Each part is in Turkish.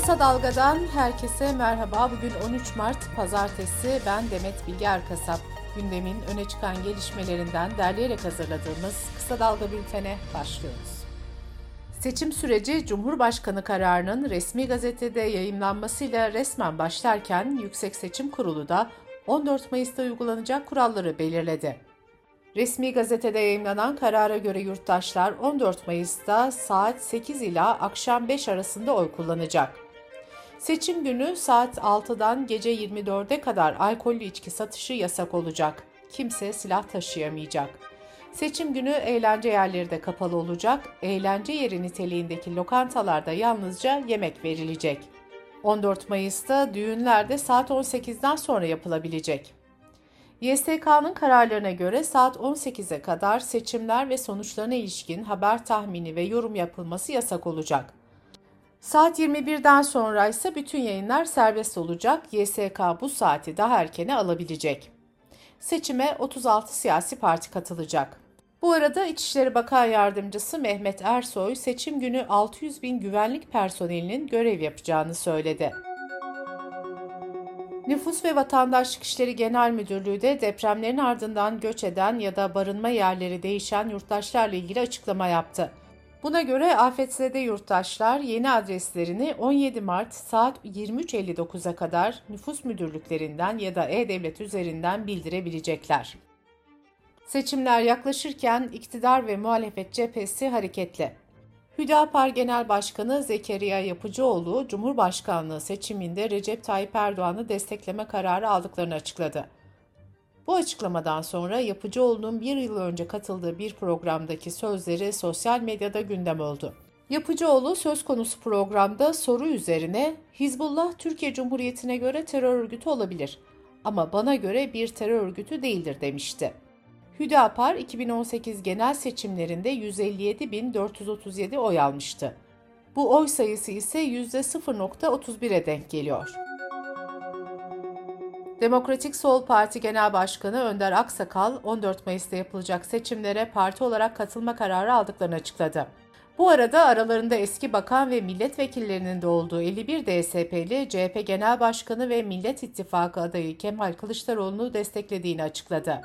Kısa Dalga'dan herkese merhaba. Bugün 13 Mart Pazartesi. Ben Demet Bilge Erkasap. Gündemin öne çıkan gelişmelerinden derleyerek hazırladığımız Kısa Dalga bültene başlıyoruz. Seçim süreci Cumhurbaşkanı kararının resmi gazetede yayımlanmasıyla resmen başlarken Yüksek Seçim Kurulu da 14 Mayıs'ta uygulanacak kuralları belirledi. Resmi gazetede yayımlanan karara göre yurttaşlar 14 Mayıs'ta saat 8 ila akşam 5 arasında oy kullanacak. Seçim günü saat 6'dan gece 24'e kadar alkollü içki satışı yasak olacak. Kimse silah taşıyamayacak. Seçim günü eğlence yerleri de kapalı olacak. Eğlence yeri niteliğindeki lokantalarda yalnızca yemek verilecek. 14 Mayıs'ta düğünler de saat 18'den sonra yapılabilecek. YSK'nın kararlarına göre saat 18'e kadar seçimler ve sonuçlarına ilişkin haber tahmini ve yorum yapılması yasak olacak. Saat 21'den sonra ise bütün yayınlar serbest olacak. YSK bu saati daha erkene alabilecek. Seçime 36 siyasi parti katılacak. Bu arada İçişleri Bakan Yardımcısı Mehmet Ersoy seçim günü 600 bin güvenlik personelinin görev yapacağını söyledi. Nüfus ve Vatandaşlık İşleri Genel Müdürlüğü de depremlerin ardından göç eden ya da barınma yerleri değişen yurttaşlarla ilgili açıklama yaptı. Buna göre afetzede yurttaşlar yeni adreslerini 17 Mart saat 23.59'a kadar nüfus müdürlüklerinden ya da e-devlet üzerinden bildirebilecekler. Seçimler yaklaşırken iktidar ve muhalefet cephesi hareketli. Hüdapar Genel Başkanı Zekeriya Yapıcıoğlu, Cumhurbaşkanlığı seçiminde Recep Tayyip Erdoğan'ı destekleme kararı aldıklarını açıkladı. Bu açıklamadan sonra Yapıcıoğlu'nun bir yıl önce katıldığı bir programdaki sözleri sosyal medyada gündem oldu. Yapıcıoğlu söz konusu programda soru üzerine Hizbullah Türkiye Cumhuriyeti'ne göre terör örgütü olabilir ama bana göre bir terör örgütü değildir demişti. Hüdapar 2018 genel seçimlerinde 157.437 oy almıştı. Bu oy sayısı ise %0.31'e denk geliyor. Demokratik Sol Parti Genel Başkanı Önder Aksakal 14 Mayıs'ta yapılacak seçimlere parti olarak katılma kararı aldıklarını açıkladı. Bu arada aralarında eski bakan ve milletvekillerinin de olduğu 51 DSP'li CHP Genel Başkanı ve Millet İttifakı adayı Kemal Kılıçdaroğlu'nu desteklediğini açıkladı.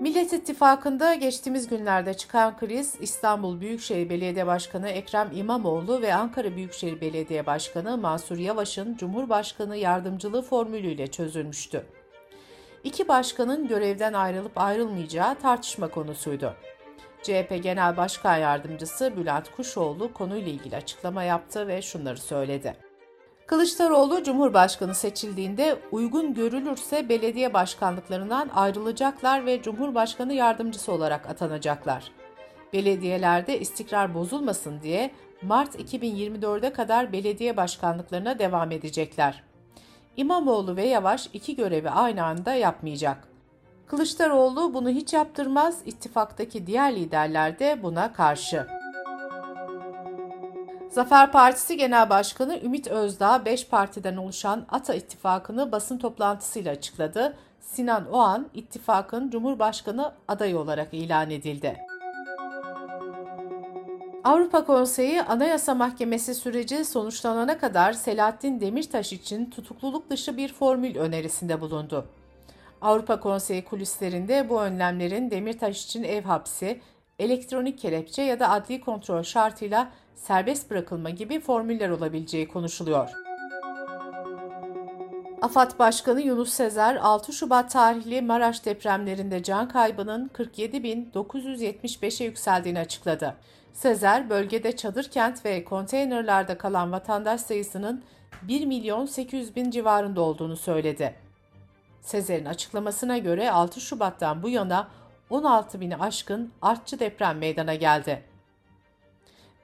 Millet İttifakı'nda geçtiğimiz günlerde çıkan kriz İstanbul Büyükşehir Belediye Başkanı Ekrem İmamoğlu ve Ankara Büyükşehir Belediye Başkanı Mansur Yavaş'ın Cumhurbaşkanı yardımcılığı formülüyle çözülmüştü. İki başkanın görevden ayrılıp ayrılmayacağı tartışma konusuydu. CHP Genel Başkan Yardımcısı Bülent Kuşoğlu konuyla ilgili açıklama yaptı ve şunları söyledi. Kılıçdaroğlu Cumhurbaşkanı seçildiğinde uygun görülürse belediye başkanlıklarından ayrılacaklar ve Cumhurbaşkanı yardımcısı olarak atanacaklar. Belediyelerde istikrar bozulmasın diye Mart 2024'e kadar belediye başkanlıklarına devam edecekler. İmamoğlu ve Yavaş iki görevi aynı anda yapmayacak. Kılıçdaroğlu bunu hiç yaptırmaz, ittifaktaki diğer liderler de buna karşı. Zafer Partisi Genel Başkanı Ümit Özdağ 5 partiden oluşan ATA ittifakını basın toplantısıyla açıkladı. Sinan Oğan ittifakın Cumhurbaşkanı adayı olarak ilan edildi. Avrupa Konseyi Anayasa Mahkemesi süreci sonuçlanana kadar Selahattin Demirtaş için tutukluluk dışı bir formül önerisinde bulundu. Avrupa Konseyi kulislerinde bu önlemlerin Demirtaş için ev hapsi, elektronik kelepçe ya da adli kontrol şartıyla serbest bırakılma gibi formüller olabileceği konuşuluyor. AFAD Başkanı Yunus Sezer, 6 Şubat tarihli Maraş depremlerinde can kaybının 47.975'e yükseldiğini açıkladı. Sezer, bölgede çadır kent ve konteynerlarda kalan vatandaş sayısının 1 milyon 800 bin civarında olduğunu söyledi. Sezer'in açıklamasına göre 6 Şubat'tan bu yana 16 bini aşkın artçı deprem meydana geldi.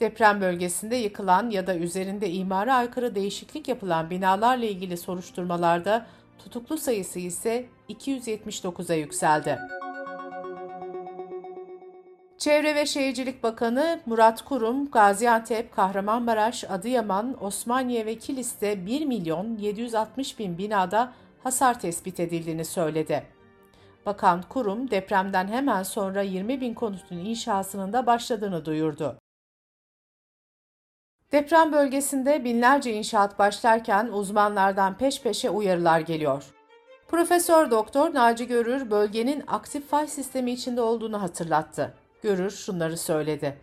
Deprem bölgesinde yıkılan ya da üzerinde imara aykırı değişiklik yapılan binalarla ilgili soruşturmalarda tutuklu sayısı ise 279'a yükseldi. Çevre ve Şehircilik Bakanı Murat Kurum, Gaziantep, Kahramanmaraş, Adıyaman, Osmaniye ve Kilis'te 1 milyon 760 bin binada hasar tespit edildiğini söyledi. Bakan Kurum, depremden hemen sonra 20 bin konutun inşasının da başladığını duyurdu. Deprem bölgesinde binlerce inşaat başlarken uzmanlardan peş peşe uyarılar geliyor. Profesör Doktor Naci Görür bölgenin aktif fay sistemi içinde olduğunu hatırlattı. Görür şunları söyledi.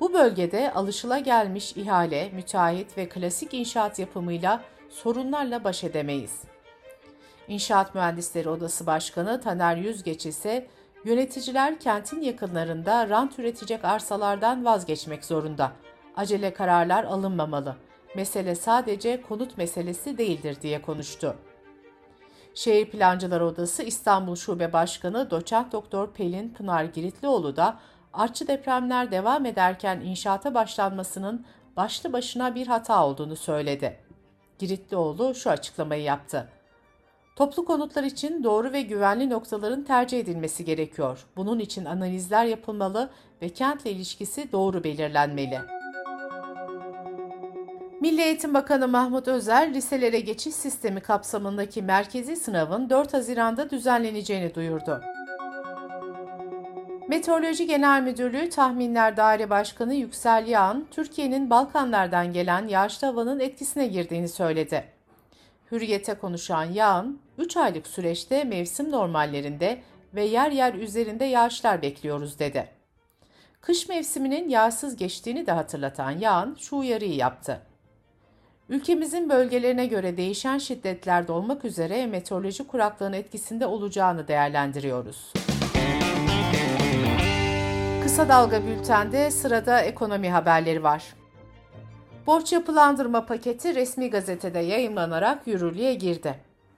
Bu bölgede alışılagelmiş ihale, müteahhit ve klasik inşaat yapımıyla sorunlarla baş edemeyiz. İnşaat Mühendisleri Odası Başkanı Taner Yüzgeç ise yöneticiler kentin yakınlarında rant üretecek arsalardan vazgeçmek zorunda. Acele kararlar alınmamalı. Mesele sadece konut meselesi değildir diye konuştu. Şehir Plancılar Odası İstanbul Şube Başkanı Doçent Doktor Pelin Pınar Giritlioğlu da artçı depremler devam ederken inşaata başlanmasının başlı başına bir hata olduğunu söyledi. Giritlioğlu şu açıklamayı yaptı. Toplu konutlar için doğru ve güvenli noktaların tercih edilmesi gerekiyor. Bunun için analizler yapılmalı ve kentle ilişkisi doğru belirlenmeli. Milli Eğitim Bakanı Mahmut Özer, liselere geçiş sistemi kapsamındaki merkezi sınavın 4 Haziran'da düzenleneceğini duyurdu. Meteoroloji Genel Müdürlüğü Tahminler Daire Başkanı Yüksel Yağan, Türkiye'nin Balkanlardan gelen yağışlı havanın etkisine girdiğini söyledi. Hürriyete konuşan Yağan, 3 aylık süreçte mevsim normallerinde ve yer yer üzerinde yağışlar bekliyoruz dedi. Kış mevsiminin yağsız geçtiğini de hatırlatan Yağan şu uyarıyı yaptı. Ülkemizin bölgelerine göre değişen şiddetlerde olmak üzere meteoroloji kuraklığının etkisinde olacağını değerlendiriyoruz. Kısa Dalga Bülten'de sırada ekonomi haberleri var. Borç yapılandırma paketi resmi gazetede yayınlanarak yürürlüğe girdi.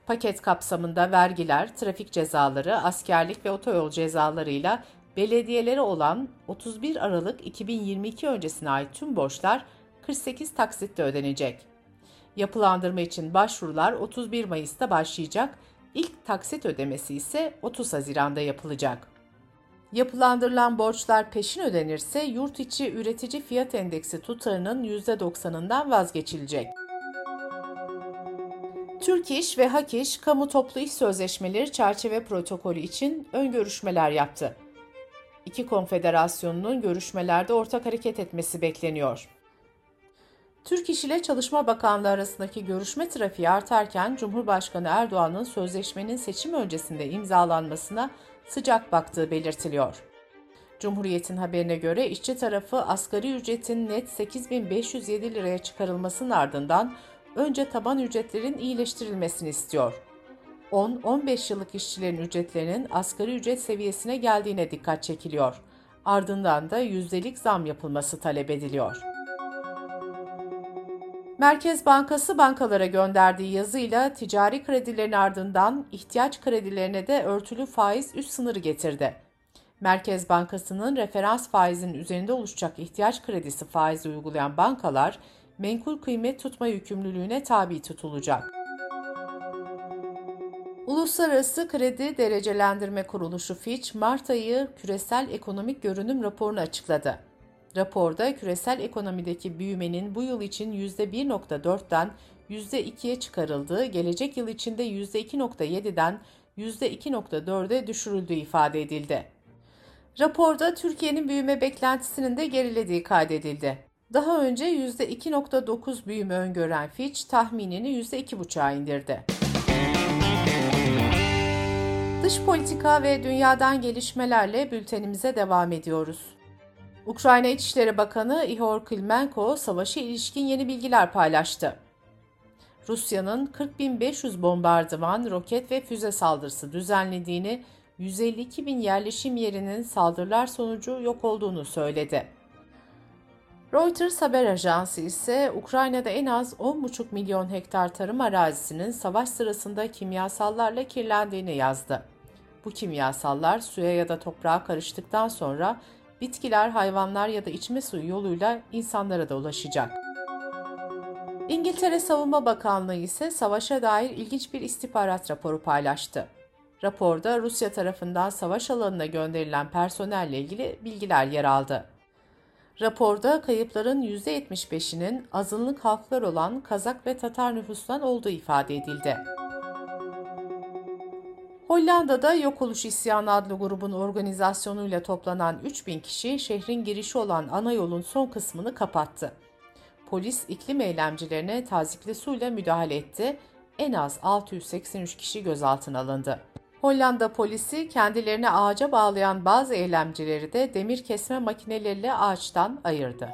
Paket kapsamında vergiler, trafik cezaları, askerlik ve otoyol cezalarıyla belediyelere olan 31 Aralık 2022 öncesine ait tüm borçlar 48 taksitle ödenecek. Yapılandırma için başvurular 31 Mayıs'ta başlayacak, ilk taksit ödemesi ise 30 Haziran'da yapılacak. Yapılandırılan borçlar peşin ödenirse yurt içi üretici fiyat endeksi tutarının %90'ından vazgeçilecek. Türk İş ve Hak İş, kamu toplu iş sözleşmeleri çerçeve protokolü için ön görüşmeler yaptı. İki konfederasyonunun görüşmelerde ortak hareket etmesi bekleniyor. Türk İş ile Çalışma Bakanlığı arasındaki görüşme trafiği artarken Cumhurbaşkanı Erdoğan'ın sözleşmenin seçim öncesinde imzalanmasına sıcak baktığı belirtiliyor. Cumhuriyet'in haberine göre işçi tarafı asgari ücretin net 8507 liraya çıkarılmasının ardından önce taban ücretlerin iyileştirilmesini istiyor. 10-15 yıllık işçilerin ücretlerinin asgari ücret seviyesine geldiğine dikkat çekiliyor. Ardından da yüzdelik zam yapılması talep ediliyor. Merkez Bankası bankalara gönderdiği yazıyla ticari kredilerin ardından ihtiyaç kredilerine de örtülü faiz üst sınırı getirdi. Merkez Bankası'nın referans faizinin üzerinde oluşacak ihtiyaç kredisi faizi uygulayan bankalar menkul kıymet tutma yükümlülüğüne tabi tutulacak. Uluslararası Kredi Derecelendirme Kuruluşu Fitch, Mart ayı küresel ekonomik görünüm raporunu açıkladı. Raporda küresel ekonomideki büyümenin bu yıl için %1.4'ten %2'ye çıkarıldığı, gelecek yıl içinde %2.7'den %2.4'e düşürüldüğü ifade edildi. Raporda Türkiye'nin büyüme beklentisinin de gerilediği kaydedildi. Daha önce %2.9 büyüme öngören Fitch tahminini %2.5'a indirdi. Dış politika ve dünyadan gelişmelerle bültenimize devam ediyoruz. Ukrayna İçişleri Bakanı Ihor Klimenko savaşa ilişkin yeni bilgiler paylaştı. Rusya'nın 40.500 bombardıman, roket ve füze saldırısı düzenlediğini, 152 bin yerleşim yerinin saldırılar sonucu yok olduğunu söyledi. Reuters haber ajansı ise Ukrayna'da en az 10,5 milyon hektar tarım arazisinin savaş sırasında kimyasallarla kirlendiğini yazdı. Bu kimyasallar suya ya da toprağa karıştıktan sonra bitkiler, hayvanlar ya da içme suyu yoluyla insanlara da ulaşacak. İngiltere Savunma Bakanlığı ise savaşa dair ilginç bir istihbarat raporu paylaştı. Raporda Rusya tarafından savaş alanına gönderilen personelle ilgili bilgiler yer aldı. Raporda kayıpların %75'inin azınlık halklar olan Kazak ve Tatar nüfustan olduğu ifade edildi. Hollanda'da Yok Oluş İsyanı adlı grubun organizasyonuyla toplanan 3000 kişi şehrin girişi olan ana yolun son kısmını kapattı. polis iklim eylemcilerine tazikli suyla müdahale etti. En az 683 kişi gözaltına alındı. Hollanda polisi kendilerini ağaca bağlayan bazı eylemcileri de demir kesme makineleriyle ağaçtan ayırdı.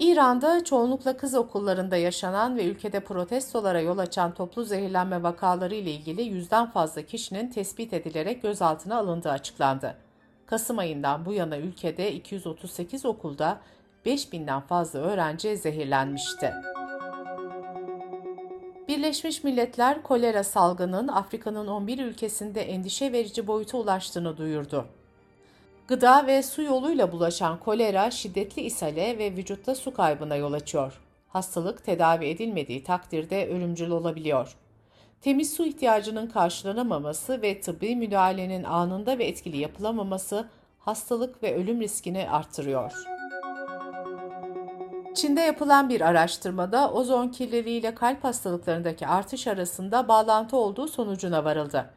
İran'da çoğunlukla kız okullarında yaşanan ve ülkede protestolara yol açan toplu zehirlenme vakaları ile ilgili yüzden fazla kişinin tespit edilerek gözaltına alındığı açıklandı. Kasım ayından bu yana ülkede 238 okulda 5000'den fazla öğrenci zehirlenmişti. Birleşmiş Milletler kolera salgının Afrika'nın 11 ülkesinde endişe verici boyuta ulaştığını duyurdu. Gıda ve su yoluyla bulaşan kolera şiddetli ishale ve vücutta su kaybına yol açıyor. Hastalık tedavi edilmediği takdirde ölümcül olabiliyor. Temiz su ihtiyacının karşılanamaması ve tıbbi müdahalenin anında ve etkili yapılamaması hastalık ve ölüm riskini arttırıyor. Çin'de yapılan bir araştırmada ozon kirliliğiyle kalp hastalıklarındaki artış arasında bağlantı olduğu sonucuna varıldı.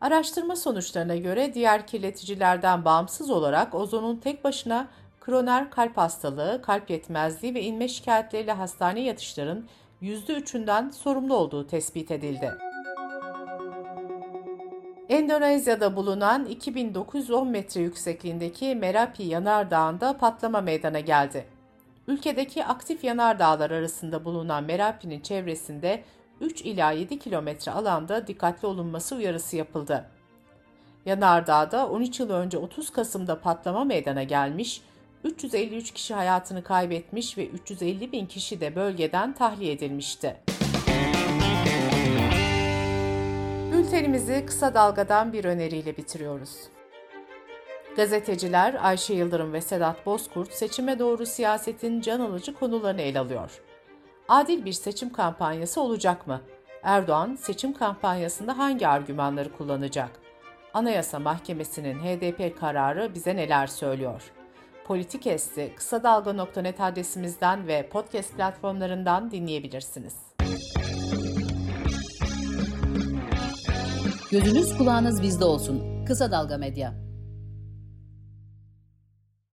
Araştırma sonuçlarına göre diğer kirleticilerden bağımsız olarak ozonun tek başına kroner kalp hastalığı, kalp yetmezliği ve inme şikayetleriyle hastane yatışların %3'ünden sorumlu olduğu tespit edildi. Endonezya'da bulunan 2910 metre yüksekliğindeki Merapi Yanardağı'nda patlama meydana geldi. Ülkedeki aktif yanardağlar arasında bulunan Merapi'nin çevresinde 3 ila 7 kilometre alanda dikkatli olunması uyarısı yapıldı. Yanardağ'da 13 yıl önce 30 Kasım'da patlama meydana gelmiş, 353 kişi hayatını kaybetmiş ve 350 bin kişi de bölgeden tahliye edilmişti. Bültenimizi kısa dalgadan bir öneriyle bitiriyoruz. Gazeteciler Ayşe Yıldırım ve Sedat Bozkurt seçime doğru siyasetin can alıcı konularını ele alıyor. Adil bir seçim kampanyası olacak mı? Erdoğan seçim kampanyasında hangi argümanları kullanacak? Anayasa Mahkemesi'nin HDP kararı bize neler söylüyor? Politikesti kısa dalga.net adresimizden ve podcast platformlarından dinleyebilirsiniz. Gözünüz kulağınız bizde olsun. Kısa Dalga Medya.